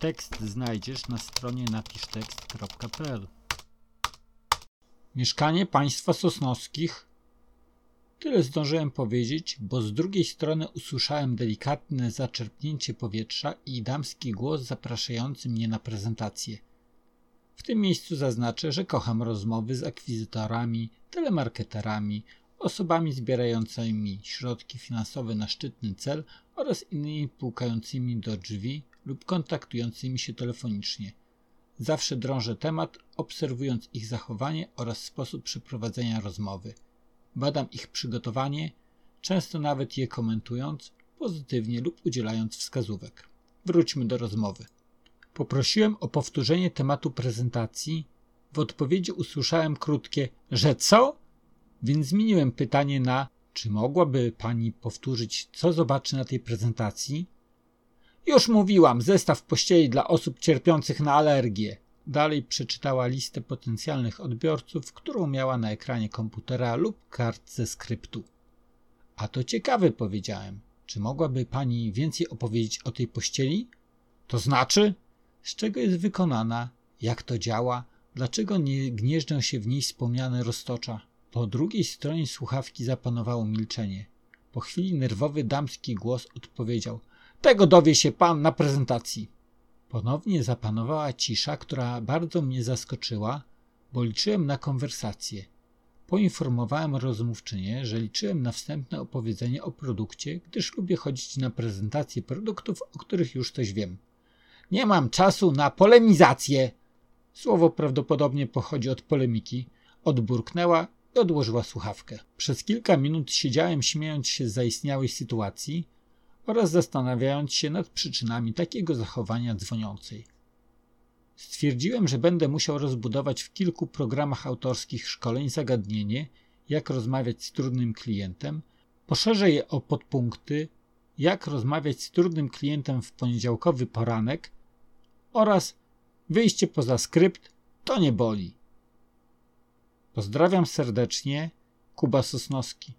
Tekst znajdziesz na stronie napisztekst.pl. Mieszkanie państwa Sosnowskich. Tyle zdążyłem powiedzieć, bo z drugiej strony usłyszałem delikatne zaczerpnięcie powietrza i damski głos zapraszający mnie na prezentację. W tym miejscu zaznaczę, że kocham rozmowy z akwizytorami, telemarketerami, osobami zbierającymi środki finansowe na szczytny cel oraz innymi pukającymi do drzwi lub kontaktującymi się telefonicznie. Zawsze drążę temat, obserwując ich zachowanie oraz sposób przeprowadzenia rozmowy. Badam ich przygotowanie, często nawet je komentując, pozytywnie lub udzielając wskazówek. Wróćmy do rozmowy. Poprosiłem o powtórzenie tematu prezentacji. W odpowiedzi usłyszałem krótkie, że co? Więc zmieniłem pytanie na, czy mogłaby pani powtórzyć, co zobaczy na tej prezentacji? Już mówiłam, zestaw pościeli dla osób cierpiących na alergię. Dalej przeczytała listę potencjalnych odbiorców, którą miała na ekranie komputera lub kartce skryptu. A to ciekawe, powiedziałem. Czy mogłaby pani więcej opowiedzieć o tej pościeli? To znaczy? Z czego jest wykonana? Jak to działa? Dlaczego nie gnieżdżą się w niej wspomniane roztocza? Po drugiej stronie słuchawki zapanowało milczenie. Po chwili nerwowy damski głos odpowiedział: Tego dowie się pan na prezentacji. Ponownie zapanowała cisza, która bardzo mnie zaskoczyła, bo liczyłem na konwersację. Poinformowałem rozmówczynię, że liczyłem na wstępne opowiedzenie o produkcie, gdyż lubię chodzić na prezentacje produktów, o których już coś wiem. Nie mam czasu na polemizację. Słowo prawdopodobnie pochodzi od polemiki. Odburknęła i odłożyła słuchawkę. Przez kilka minut siedziałem śmiejąc się z zaistniałej sytuacji oraz zastanawiając się nad przyczynami takiego zachowania dzwoniącej. Stwierdziłem, że będę musiał rozbudować w kilku programach autorskich szkoleń zagadnienie, jak rozmawiać z trudnym klientem, poszerzę je o podpunkty, jak rozmawiać z trudnym klientem w poniedziałkowy poranek oraz wyjście poza skrypt to nie boli. Pozdrawiam serdecznie, Kuba Sosnowski.